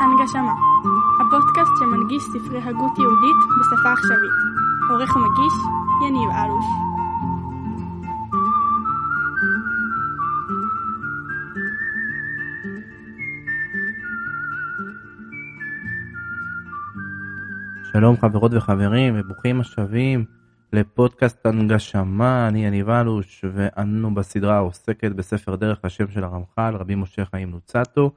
הנגשמה, הפודקאסט שמנגיש ספרי הגות יהודית בשפה עכשווית. עורך ומגיש, יניב אלוש. שלום חברות וחברים וברוכים השבים לפודקאסט הנגשמה, אני יניב אלוש ואנו בסדרה העוסקת בספר דרך השם של הרמח"ל, רבי משה חיים נוצטו.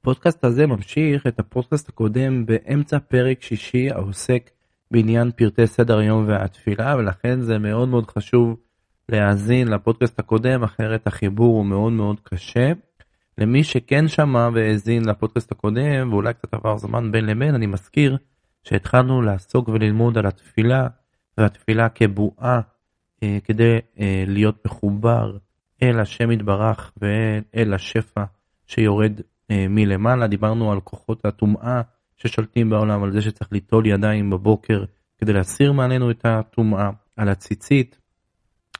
הפודקאסט הזה ממשיך את הפודקאסט הקודם באמצע פרק שישי העוסק בעניין פרטי סדר היום והתפילה ולכן זה מאוד מאוד חשוב להאזין לפודקאסט הקודם אחרת החיבור הוא מאוד מאוד קשה. למי שכן שמע והאזין לפודקאסט הקודם ואולי קצת עבר זמן בין לבין אני מזכיר שהתחלנו לעסוק וללמוד על התפילה והתפילה כבועה אה, כדי אה, להיות מחובר אל השם יתברך ואל השפע שיורד אה, מלמעלה. דיברנו על כוחות הטומאה ששולטים בעולם, על זה שצריך ליטול ידיים בבוקר כדי להסיר מעלינו את הטומאה, על הציצית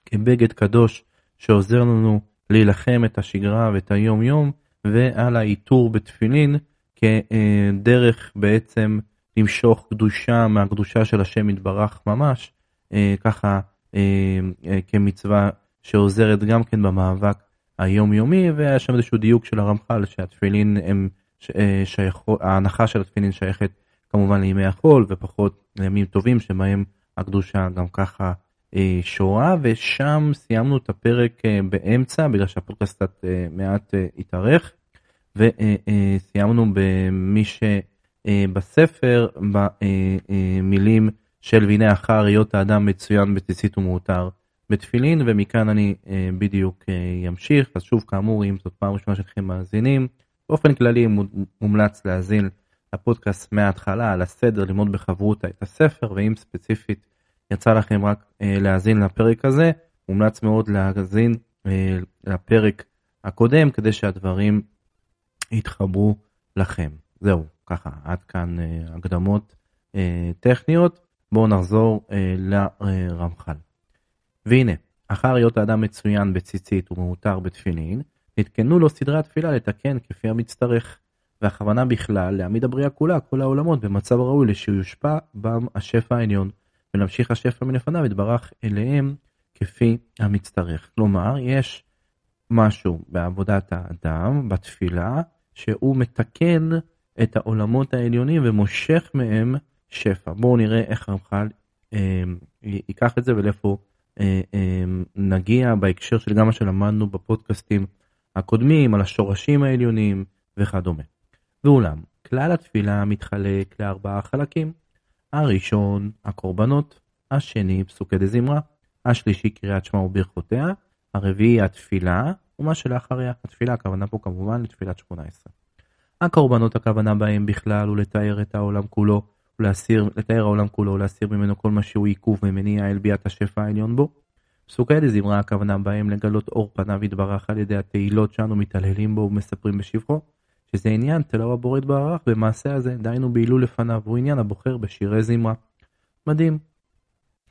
כבגד קדוש שעוזר לנו להילחם את השגרה ואת היום יום, ועל העיטור בתפילין כדרך בעצם למשוך קדושה מהקדושה של השם יתברך ממש, אה, ככה אה, אה, כמצווה שעוזרת גם כן במאבק היומיומי, והיה שם איזשהו דיוק של הרמח"ל שהתפילין הם שייכות, ההנחה של התפילין שייכת כמובן לימי החול ופחות לימים טובים שבהם הקדושה גם ככה שורה, ושם סיימנו את הפרק באמצע בגלל שהפודקאסט מעט התארך, וסיימנו במי ש... אה, בספר במילים אה, אה, של והנה אחר היות האדם מצוין בציצית ומעוטר בתפילין ומכאן אני בדיוק אמשיך. אז שוב כאמור אם זאת פעם ראשונה שלכם מאזינים באופן כללי מומלץ להאזין לפודקאסט מההתחלה על הסדר ללמוד בחברותה את הספר ואם ספציפית יצא לכם רק להאזין לפרק הזה מומלץ מאוד להאזין לפרק הקודם כדי שהדברים יתחברו לכם. זהו ככה עד כאן אה, הקדמות אה, טכניות בואו נחזור אה, לרמח"ל. והנה אחר היות האדם מצוין בציצית ומעוטר בתפילין נתקנו לו סדרי התפילה לתקן כפי המצטרך והכוונה בכלל להעמיד הבריאה כולה כל העולמות במצב ראוי לשהוא יושפע בם השפע העליון ולהמשיך השפע מלפניו יתברך אליהם כפי המצטרך. כלומר יש משהו בעבודת האדם בתפילה שהוא מתקן את העולמות העליונים ומושך מהם שפע. בואו נראה איך רמח"ל אה, ייקח את זה ולאיפה אה, אה, נגיע בהקשר של גם מה שלמדנו בפודקאסטים הקודמים על השורשים העליונים וכדומה. ואולם, כלל התפילה מתחלק לארבעה חלקים. הראשון, הקורבנות, השני, פסוקי דזמרה, השלישי, קריאת שמע וברכותיה, הרביעי, התפילה, ומה שלאחריה, התפילה, הכוונה פה כמובן לתפילת שמונה עשרה. הקורבנות הכוונה בהם בכלל הוא לתאר את העולם כולו, ולהסיר, לתאר העולם כולו ולהסיר ממנו כל מה שהוא עיכוב ומניע אל ביאת השפע העליון בו. פסוקי דזמרה הכוונה בהם לגלות אור פניו יתברך על ידי התהילות שאנו מתהללים בו ומספרים בשבחו, שזה עניין תלו הבורא יתברך במעשה הזה, דהיינו בהילול לפניו, הוא עניין הבוחר בשירי זמרה. מדהים.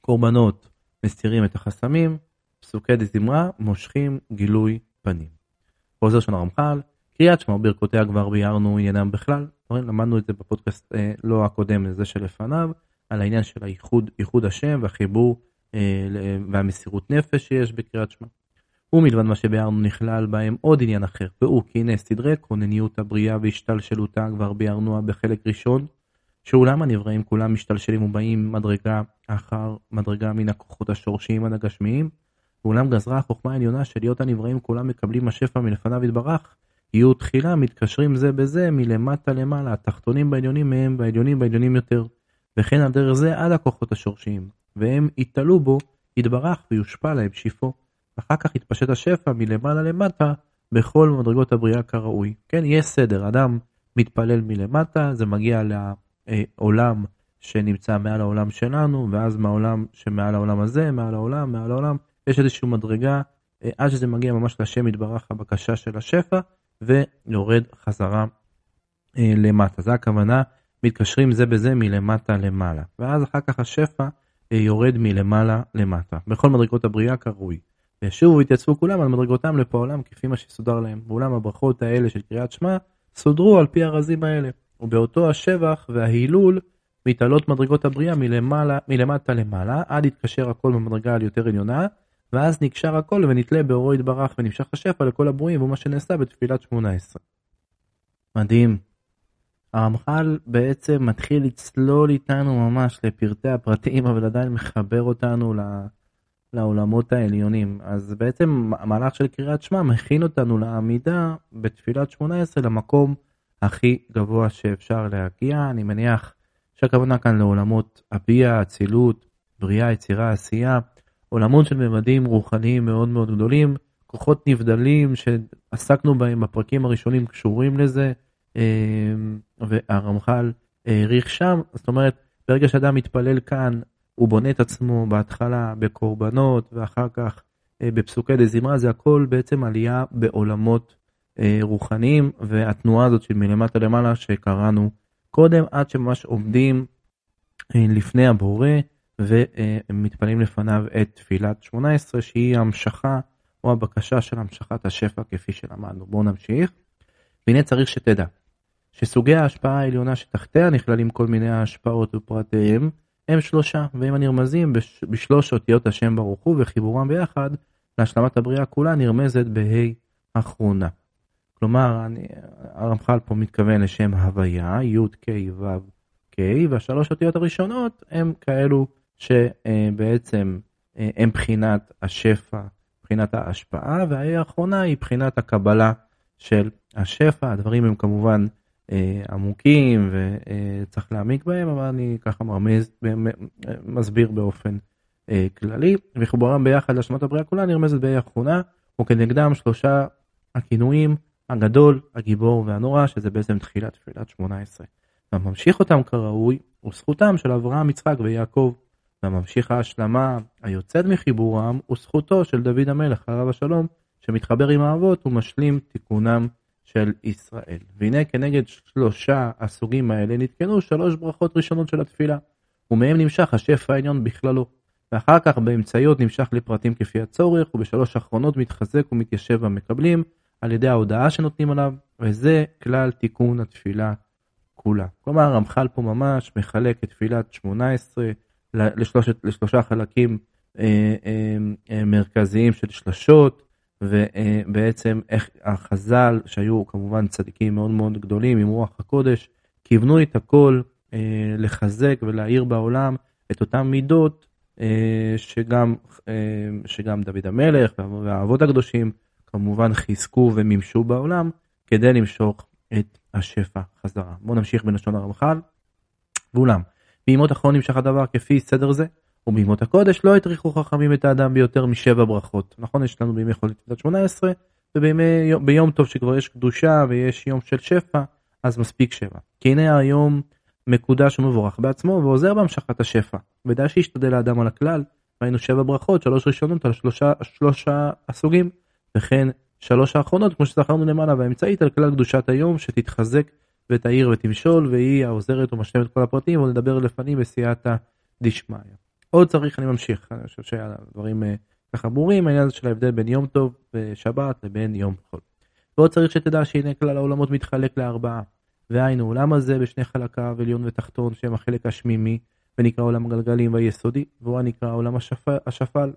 קורבנות מסירים את החסמים, פסוקי דזמרה מושכים גילוי פנים. חוזר של הרמח"ל, קריאת שמע ברכותיה כבר ביארנו עניינם בכלל, למדנו את זה בפודקאסט אה, לא הקודם, זה שלפניו, על העניין של הייחוד, ייחוד השם והחיבור אה, והמסירות נפש שיש בקריאת שמע. ומלבד מה שביארנו נכלל בהם עוד עניין אחר, והוא כי הנה סדרי כונניות הבריאה והשתלשלותה כבר ביארנוה בחלק ראשון, שאולם הנבראים כולם משתלשלים ובאים מדרגה אחר מדרגה מן הכוחות השורשיים עד הגשמיים, ואולם גזרה החוכמה העליונה של להיות הנבראים כולם מקבלים השפע מלפניו יתברך, יהיו תחילה מתקשרים זה בזה מלמטה למעלה, התחתונים בעליונים מהם והעליונים בעליונים יותר, וכן על דרך זה עד הכוחות השורשיים, והם יתעלו בו, יתברך ויושפע להם שיפו. אחר כך יתפשט השפע מלמעלה למטה בכל מדרגות הבריאה כראוי. כן, יש סדר, אדם מתפלל מלמטה, זה מגיע לעולם שנמצא מעל העולם שלנו, ואז מהעולם שמעל העולם הזה, מעל העולם, מעל העולם, יש איזושהי מדרגה אה, עד שזה מגיע ממש לשם יתברך הבקשה של השפע, ויורד חזרה אה, למטה. זה הכוונה, מתקשרים זה בזה מלמטה למעלה. ואז אחר כך השפע אה, יורד מלמעלה למטה. בכל מדרגות הבריאה כראוי. וישובו ויתייצבו כולם על מדרגותם לפה עולם כפי מה שסודר להם. ואולם הברכות האלה של קריאת שמע סודרו על פי הרזים האלה. ובאותו השבח וההילול מתעלות מדרגות הבריאה מלמעלה, מלמטה למעלה, עד יתקשר הכל במדרגה על יותר עליונה, ואז נקשר הכל ונתלה באורו יתברך ונמשך השפע לכל הברואים, והוא מה שנעשה בתפילת שמונה עשרה. מדהים. הרמח"ל בעצם מתחיל לצלול איתנו ממש לפרטי הפרטים, אבל עדיין מחבר אותנו לעולמות העליונים. אז בעצם המהלך של קריאת שמע מכין אותנו לעמידה בתפילת שמונה עשרה למקום הכי גבוה שאפשר להגיע. אני מניח שהכוונה כאן לעולמות הביע, אצילות, בריאה, יצירה, עשייה, עולמות של ממדים רוחניים מאוד מאוד גדולים, כוחות נבדלים שעסקנו בהם בפרקים הראשונים קשורים לזה, אה, והרמח"ל העריך שם, זאת אומרת, ברגע שאדם מתפלל כאן, הוא בונה את עצמו בהתחלה בקורבנות ואחר כך אה, בפסוקי דזמרה, זה הכל בעצם עלייה בעולמות אה, רוחניים, והתנועה הזאת של מלמטה למעלה שקראנו קודם, עד שממש עומדים לפני הבורא ומתפללים לפניו את תפילת 18, שהיא המשכה או הבקשה של המשכת השפע כפי שלמדנו. בואו נמשיך. והנה צריך שתדע שסוגי ההשפעה העליונה שתחתיה נכללים כל מיני ההשפעות ופרטיהם הם שלושה, והם הנרמזים בש... בשלוש אותיות השם ברוך הוא וחיבורם ביחד להשלמת הבריאה כולה נרמזת בה' אחרונה. כלומר, אני, הרמח"ל פה מתכוון לשם הוויה, י' ק' ו' ק', והשלוש אותיות הראשונות הם כאלו שבעצם אה, הם בחינת השפע, בחינת ההשפעה, והה' האחרונה היא בחינת הקבלה של השפע. הדברים הם כמובן אה, עמוקים וצריך להעמיק בהם, אבל אני ככה מרמז, מסביר באופן אה, כללי. וחיבורם ביחד להשלמת הבריאה כולה נרמזת בה' האחרונה, וכנגדם שלושה הכינויים הגדול, הגיבור והנורא, שזה בעצם תחילת תפילת 18. וממשיך אותם כראוי, הוא זכותם של אברהם, יצחק ויעקב. והממשיך ההשלמה היוצאת מחיבורם הוא זכותו של דוד המלך עליו השלום שמתחבר עם האבות ומשלים תיקונם של ישראל. והנה כנגד שלושה הסוגים האלה נתקנו שלוש ברכות ראשונות של התפילה ומהם נמשך השפע העליון בכללו. ואחר כך באמצעיות נמשך לפרטים כפי הצורך ובשלוש האחרונות מתחזק ומתיישב במקבלים על ידי ההודעה שנותנים עליו וזה כלל תיקון התפילה כולה. כלומר הרמח"ל פה ממש מחלק את תפילת 18 לשלושת, לשלושה חלקים אה, אה, אה, מרכזיים של שלשות, ובעצם איך החז"ל, שהיו כמובן צדיקים מאוד מאוד גדולים עם רוח הקודש, כיוונו את הכל לחזק ולהאיר בעולם את אותן מידות שגם, שגם דוד המלך והאבות הקדושים כמובן חיזקו ומימשו בעולם כדי למשוך את השפע חזרה. בואו נמשיך בלשון הרמח"ל. ואולם, בימות אחרון נמשך הדבר כפי סדר זה, ובימות הקודש לא הטריחו חכמים את האדם ביותר משבע ברכות. נכון, יש לנו בימי חולת תפילת 18, וביום טוב שכבר יש קדושה ויש יום של שפע, אז מספיק שבע. כי הנה היום מקודש ומבורך בעצמו ועוזר בהמשכת השפע. ודאי שישתדל האדם על הכלל, ראינו שבע ברכות, שלוש ראשונות על שלושה, שלושה הסוגים, וכן שלוש האחרונות, כמו שזכרנו למעלה, והאמצעית על כלל קדושת היום, שתתחזק ותעיר ותמשול, והיא העוזרת ומשלמת כל הפרטים, ונדבר לפנים בסייעתא דשמיא. עוד צריך, אני ממשיך, אני חושב שהדברים אה, ככה ברורים, העניין הזה של ההבדל בין יום טוב ושבת לבין יום חול. ועוד צריך שתדע שהנה כלל העולמות מתחלק לארבעה. והיינו, עולם הזה בשני חלקיו, עליון ותחתון, שהם החלק השמימי, ונקרא עולם הגלגלים והיסודי, והוא הנקרא עולם השפל, השפל.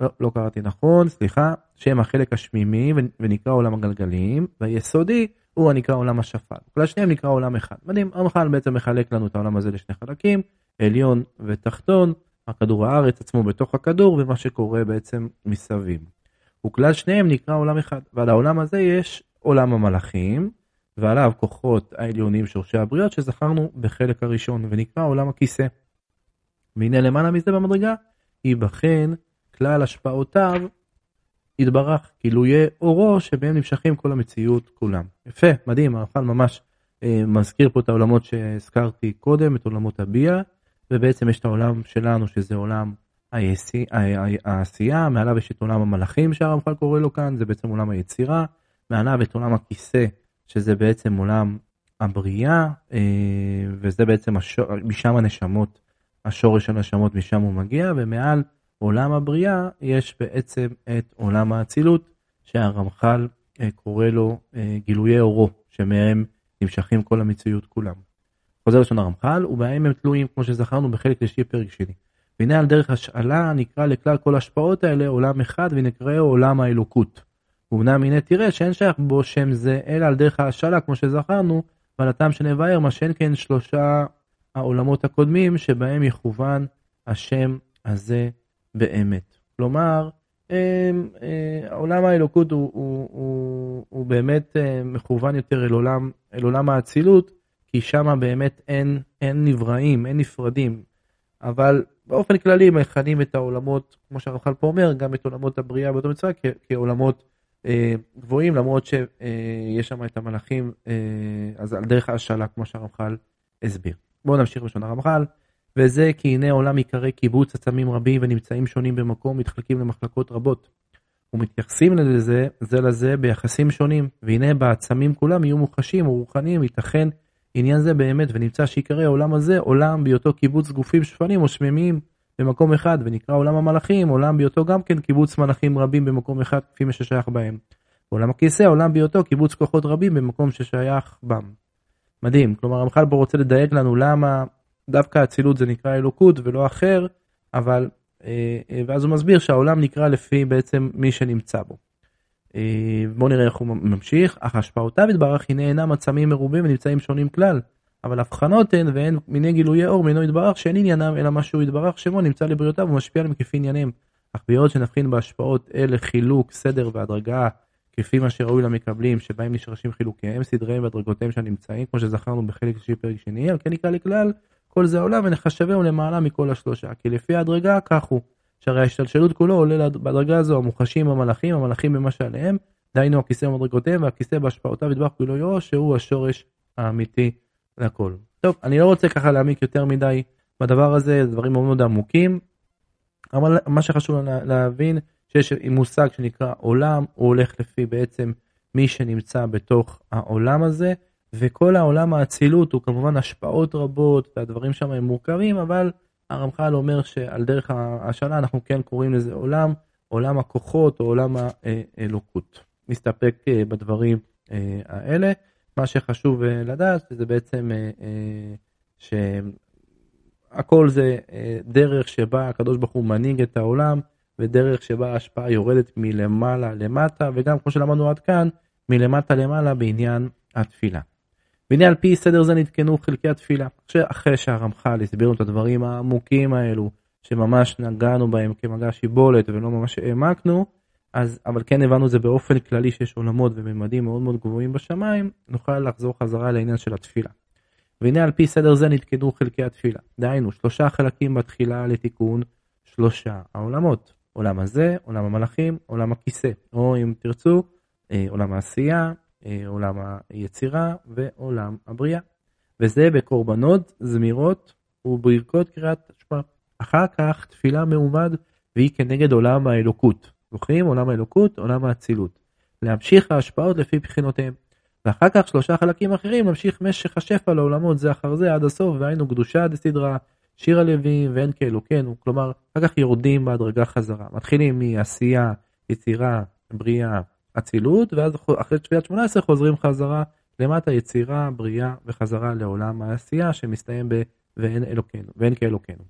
לא, לא קראתי נכון, סליחה, שהם החלק השמימי ונקרא עולם הגלגלים, והיסודי הוא הנקרא עולם השפל. כל השניהם נקרא עולם אחד. מדהים, המח"ל בעצם מחלק לנו את העולם הזה לשני חלקים, עליון ותחתון, הכדור הארץ עצמו בתוך הכדור ומה שקורה בעצם מסביב. וכלל שניהם נקרא עולם אחד, ועל העולם הזה יש עולם המלאכים, ועליו כוחות העליונים שורשי הבריות שזכרנו בחלק הראשון, ונקרא עולם הכיסא. והנה למעלה מזה במדרגה, ייבחן כלל השפעותיו יתברך, יהיה אורו שבהם נמשכים כל המציאות כולם. יפה, מדהים, הרמח"ל ממש אה, מזכיר פה את העולמות שהזכרתי קודם, את עולמות הביאה, ובעצם יש את העולם שלנו שזה עולם העשייה, מעליו יש את עולם המלאכים שהרמח"ל קורא לו כאן, זה בעצם עולם היצירה, מעליו את עולם הכיסא, שזה בעצם עולם הבריאה, אה, וזה בעצם השור, משם הנשמות, השורש הנשמות, משם הוא מגיע, ומעל עולם הבריאה יש בעצם את עולם האצילות שהרמח"ל אה, קורא לו אה, גילויי אורו שמהם נמשכים כל המציאות כולם. חוזר לשון הרמח"ל ובהם הם תלויים כמו שזכרנו בחלק שלישי פרק שני. והנה על דרך השאלה נקרא לכלל כל ההשפעות האלה עולם אחד ונקראו עולם האלוקות. ואומנם הנה תראה שאין שייך בו שם זה אלא על דרך ההשאלה כמו שזכרנו ועל הטעם שנבהר מה שאין כן שלושה העולמות הקודמים שבהם יכוון השם הזה באמת. כלומר, אה, אה, עולם האלוקות הוא, הוא, הוא, הוא באמת אה, מכוון יותר אל עולם, אל עולם האצילות, כי שם באמת אין, אין נבראים, אין נפרדים. אבל באופן כללי מכנים את העולמות, כמו שהרמח"ל פה אומר, גם את עולמות הבריאה באותו מצווה כעולמות אה, גבוהים, למרות שיש אה, שם את המלאכים, אה, אז על דרך ההשאלה, כמו שהרמח"ל הסביר. בואו נמשיך בשון הרמח"ל. וזה כי הנה עולם ייקרא קיבוץ עצמים רבים ונמצאים שונים במקום, מתחלקים למחלקות רבות. ומתייחסים לזה, זה לזה ביחסים שונים, והנה בעצמים כולם יהיו מוחשים ורוחניים, ייתכן עניין זה באמת, ונמצא שיקרא העולם הזה עולם בהיותו קיבוץ גופים שפנים או שממיים במקום אחד, ונקרא עולם המלאכים, עולם בהיותו גם כן קיבוץ מלאכים רבים במקום אחד, כפי מה ששייך בהם. עולם הכיסא, עולם בהיותו קיבוץ כוחות רבים במקום ששייך בם. מדהים, כלומר המח"ל פה רוצה לדייק לנו למה דווקא אצילות זה נקרא אלוקות ולא אחר, אבל, אה, אה, ואז הוא מסביר שהעולם נקרא לפי בעצם מי שנמצא בו. אה, בואו נראה איך הוא ממשיך, אך השפעותיו יתברך הנה אינם עצמים מרובים ונמצאים שונים כלל, אבל הבחנות הן ואין מיני גילויי אור מינו יתברך שאין עניינם אלא מה שהוא יתברך שמו נמצא לבריאותיו ומשפיע עליהם כפי ענייניהם. אך בהיות שנבחין בהשפעות אלה חילוק, סדר והדרגה כפי מה שראוי למקבלים שבהם נשרשים חילוקיהם, סדריהם והדרגותיהם שנמצאים, כמו שזכרנו בחלק שלישי פרק שני, על כן נקרא לכלל כל זה עולם ונחשבהו למעלה מכל השלושה, כי לפי הדרגה כך הוא, שהרי ההשתלשלות כולו עולה בדרגה הזו המוחשים המלאכים, המלאכים במה שעליהם, דהיינו הכיסא במדרגותיהם והכיסא בהשפעותיו ידבח גילויו שהוא השורש האמיתי לכל. טוב, אני לא רוצה ככה להעמיק יותר מדי בדבר הזה, דברים מאוד מאוד עמוקים, אבל מה שחשוב להבין שיש מושג שנקרא עולם, הוא הולך לפי בעצם מי שנמצא בתוך העולם הזה, וכל העולם האצילות הוא כמובן השפעות רבות והדברים שם הם מורכבים, אבל הרמח"ל אומר שעל דרך השנה אנחנו כן קוראים לזה עולם, עולם הכוחות או עולם האלוקות. נסתפק אה, בדברים אה, האלה. מה שחשוב אה, לדעת זה בעצם שהכל זה דרך שבה הקדוש ברוך הוא מנהיג את העולם ודרך שבה ההשפעה יורדת מלמעלה למטה וגם כמו שלמדנו עד כאן מלמטה למעלה בעניין התפילה. והנה על פי סדר זה נתקנו חלקי התפילה. אחרי שהרמח"ל הסביר את הדברים העמוקים האלו, שממש נגענו בהם כמגע שיבולת ולא ממש העמקנו, אז אבל כן הבנו את זה באופן כללי שיש עולמות וממדים מאוד מאוד גבוהים בשמיים, נוכל לחזור חזרה לעניין של התפילה. והנה על פי סדר זה נתקנו חלקי התפילה. דהיינו, שלושה חלקים בתחילה לתיקון שלושה העולמות. עולם הזה, עולם המלאכים, עולם הכיסא, או אם תרצו, אה, עולם העשייה, עולם היצירה ועולם הבריאה. וזה בקורבנות, זמירות וברכות קריאת השפעה. אחר כך תפילה מעומד והיא כנגד עולם האלוקות. זוכרים? עולם האלוקות, עולם האצילות. להמשיך ההשפעות לפי בחינותיהם. ואחר כך שלושה חלקים אחרים להמשיך משך השפע לעולמות זה אחר זה עד הסוף, והיינו קדושה דסדרה, שיר הלווים ואין כאלוקינו. כלומר, אחר כך יורדים בהדרגה חזרה. מתחילים מעשייה, יצירה, בריאה, אצילות, ואז אחרי תפילת 18 חוזרים חזרה למטה יצירה, בריאה וחזרה לעולם העשייה שמסתיים ב ואין אלוקינו, ואין כאלוקינו.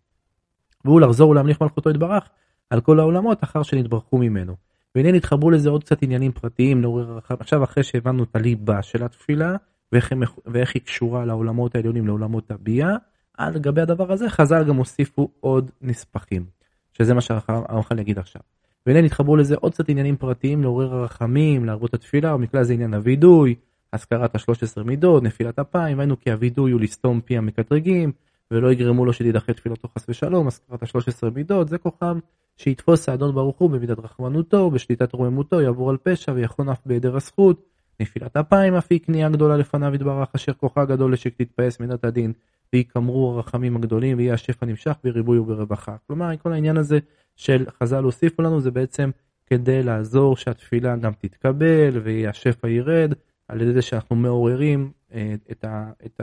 והוא לחזור ולהמליך מלכותו יתברך על כל העולמות אחר שנתברכו ממנו. והנה נתחברו לזה עוד קצת עניינים פרטיים הרחב. עכשיו אחרי שהבנו את הליבה של התפילה ואיך, ואיך היא קשורה לעולמות העליונים, לעולמות הביאה, על גבי הדבר הזה חז"ל גם הוסיפו עוד נספחים, שזה מה שהרמח"ל יגיד עכשיו. והנה נתחברו לזה עוד קצת עניינים פרטיים לעורר הרחמים, להרבות התפילה, במקרה זה עניין הווידוי, הזכרת השלוש עשרה מידות, נפילת אפיים, ראינו כי הווידוי הוא לסתום פי המקטרגים, ולא יגרמו לו שתידחה תפילתו חס ושלום, הזכרת השלוש עשרה מידות, זה כוחם שיתפוס האדון ברוך הוא במידת רחמנותו, בשליטת רוממותו, יעבור על פשע ויחון אף בהיעדר הזכות. נפילת אפיים אף היא כניעה גדולה לפניו יתברך, אשר כוחה גדול לשק תתפעס מידת הדין, ויקמרו הרחמים הגדולים, ויהיה השפע נמשך בריבוי וברווחה. כלומר, כל העניין הזה של חז"ל הוסיפו לנו זה בעצם כדי לעזור שהתפילה גם תתקבל והשפע ירד על ידי זה שאנחנו מעוררים אה, את, ה, את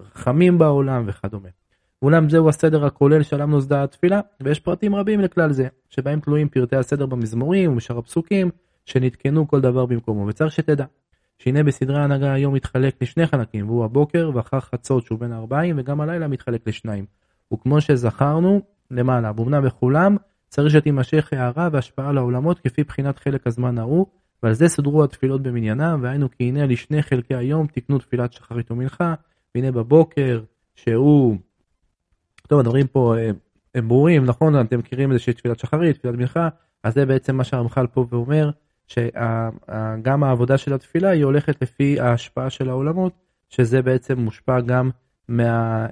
הרחמים בעולם וכדומה. אולם זהו הסדר הכולל שעליו נוסדה התפילה, ויש פרטים רבים לכלל זה, שבהם תלויים פרטי הסדר במזמורים ובשאר הפסוקים, שנתקנו כל דבר במקומו, וצריך שתדע, שהנה בסדרי ההנהגה היום מתחלק לשני חלקים, והוא הבוקר ואחר חצות שהוא בין הארבעים, וגם הלילה מתחלק לשניים. וכמו שזכרנו למעלה, באומנם בכולם, צריך שתימשך הערה והשפעה לעולמות כפי בחינת חלק הזמן ההוא, ועל זה סודרו התפילות במניינם, והיינו כי הנה לשני חלקי היום תקנו תפילת שחרית ומנחה, והנה בבוקר, שהוא... טוב, הדברים פה אה, הם ברורים, נכון? אתם מכירים איזה שהיא תפילת שחרית, תפילת מנחה, אז זה בעצם מה שהרמח"ל פה ואומר, שגם העבודה של התפילה היא הולכת לפי ההשפעה של העולמות, שזה בעצם מושפע גם אה,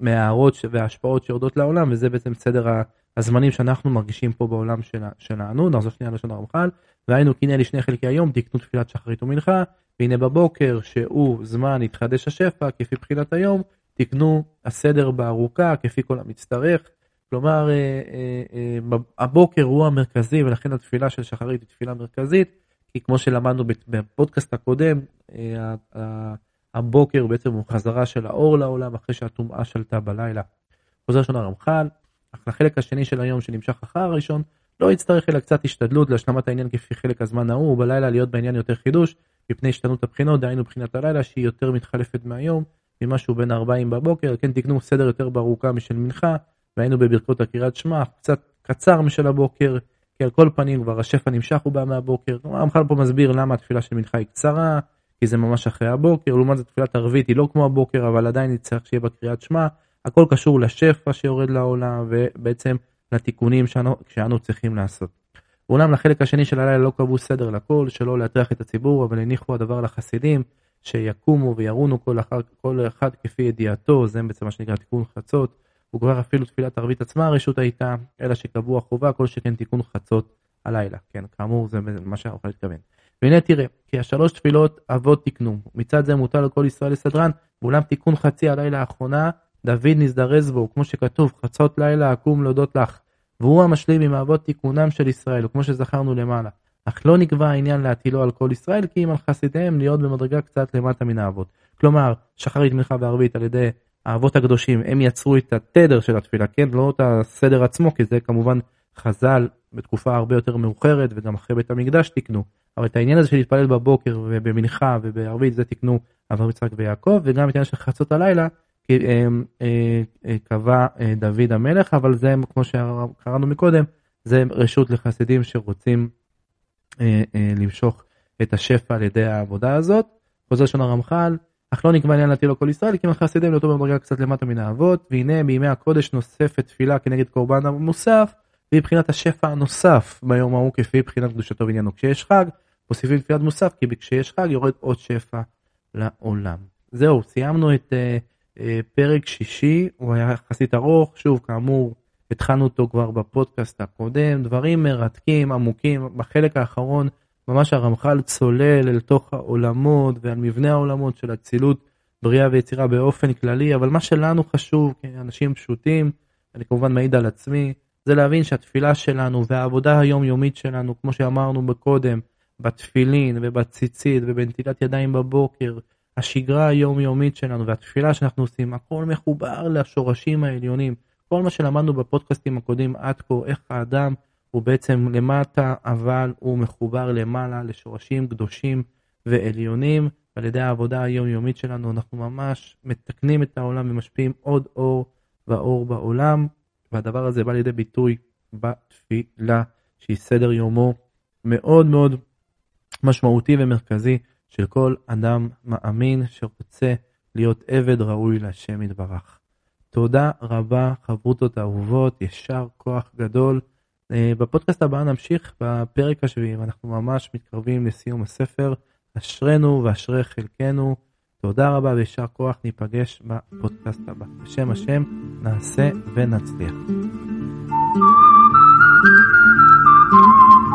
מההערות וההשפעות שיורדות לעולם, וזה בעצם סדר הזמנים שאנחנו מרגישים פה בעולם שלנו. נחזור שנייה לשון הרמח"ל, והיינו כי הנה לשני חלקי היום תקנו תפילת שחרית ומנחה, והנה בבוקר שהוא זמן יתחדש השפע כפי בחינת היום, תקנו הסדר בארוכה כפי כל המצטרך. כלומר, אה, אה, אה, הבוקר הוא המרכזי ולכן התפילה של שחרית היא תפילה מרכזית, כי כמו שלמדנו בפודקאסט הקודם, הבוקר בעצם הוא חזרה של האור לעולם אחרי שהטומאה שלטה בלילה. חוזר ראשון הרמח"ל, אך לחלק השני של היום שנמשך אחר הראשון, לא יצטרך אלא קצת השתדלות להשלמת העניין כפי חלק הזמן ההוא, ובלילה להיות בעניין יותר חידוש, מפני השתנות הבחינות, דהיינו בחינת הלילה שהיא יותר מתחלפת מהיום, ממשהו בין 40 בבוקר, כן תקנו סדר יותר בארוכה משל מנחה, והיינו בברכות הקריאת שמע, קצת קצר משל הבוקר, כי על כל פנים כבר השפע נמשך הוא בא מהבוקר. המח"ל פה מסביר למה התפילה של מנחה היא קצרה, כי זה ממש אחרי הבוקר, לעומת זאת תפילת ערבית היא לא כמו הבוקר, אבל עדיין נצטרך שיהיה בה קריאת שמע. הכל קשור לשפע שיורד לעולם, ובעצם לתיקונים שאנו, שאנו צריכים לעשות. אולם לחלק השני של הלילה לא קבעו סדר לכל, שלא להטריח את הציבור, אבל הניחו הדבר לחסידים, שיקומו וירונו כל, אחד, כל אחד כפי ידיעתו, זה בעצם מה שנקרא תיקון חצות. וכבר אפילו תפילת ערבית עצמה הרשות הייתה, אלא שקבעו החובה כל שכן תיקון חצות הלילה. כן, כאמור זה מה שהאוכל התכוון. והנה תראה, כי השלוש תפילות אבות תקנו. מצד זה מוטל על כל ישראל לסדרן, ואולם תיקון חצי הלילה האחרונה, דוד נזדרז בו, כמו שכתוב, חצות לילה אקום להודות לך. והוא המשלים עם אבות תיקונם של ישראל, וכמו שזכרנו למעלה. אך לא נקבע העניין להטילו על כל ישראל, כי אם על חסידיהם להיות במדרגה קצת למטה מן האבות. כלומר, שחרית, מנחה וערבית על ידי האבות הקדושים, הם יצרו את התדר של התפילה, כן? לא את הסדר עצמו, כי זה כמובן חז"ל בתקופה הרבה יותר מאוחרת, וגם אחרי בית המקדש תיקנו. אבל את העניין הזה של להתפלל בבוקר ובמנחה ובערבית, זה תיקנו אברהם יצחק ויעקב, וגם את העניין של חצות הלילה, אה, אה, אה, קבע דוד המלך, אבל זה, כמו שקראנו מקודם, זה רשות לחסידים שרוצים למשוך את השפע על ידי העבודה הזאת. חוזר שון הרמח"ל, אך לא נקבע עניין להטיל על כל ישראל, כי חסידים לאותו במדרגה קצת למטה מן האבות, והנה בימי הקודש נוספת תפילה כנגד קורבן המוסף, והיא בחינת השפע הנוסף ביום ההוא כפי בחינת קדושתו ועניינו. כשיש חג, מוסיפים תפילת מוסף, כי כשיש חג יורד עוד שפע לעולם. זהו, סיימנו את uh, uh, פרק שישי, הוא היה יחסית ארוך, שוב, כאמור, התחלנו אותו כבר בפודקאסט הקודם, דברים מרתקים, עמוקים, בחלק האחרון ממש הרמח"ל צולל אל תוך העולמות ועל מבנה העולמות של אצילות, בריאה ויצירה באופן כללי, אבל מה שלנו חשוב כאנשים פשוטים, אני כמובן מעיד על עצמי, זה להבין שהתפילה שלנו והעבודה היומיומית שלנו, כמו שאמרנו בקודם, בתפילין ובציצית ובנטילת ידיים בבוקר, השגרה היומיומית שלנו והתפילה שאנחנו עושים, הכל מחובר לשורשים העליונים. כל מה שלמדנו בפודקאסטים הקודמים עד כה, איך האדם הוא בעצם למטה, אבל הוא מחובר למעלה לשורשים קדושים ועליונים. על ידי העבודה היומיומית שלנו אנחנו ממש מתקנים את העולם ומשפיעים עוד אור ואור בעולם, והדבר הזה בא לידי ביטוי בתפילה, שהיא סדר יומו מאוד מאוד משמעותי ומרכזי של כל אדם מאמין שרוצה להיות עבד ראוי להשם יתברך. תודה רבה, חברותות אהובות, ישר כוח גדול. אה, בפודקאסט הבא נמשיך בפרק השביעי, ואנחנו ממש מתקרבים לסיום הספר. אשרינו ואשרי חלקנו. תודה רבה ויישר כוח, ניפגש בפודקאסט הבא. בשם השם, נעשה ונצליח.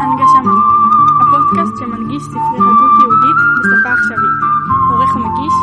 הנגשמה, הפודקאסט שמנגיש ספרי הגות יהודית בשפה עכשווית. עורך ומגיש,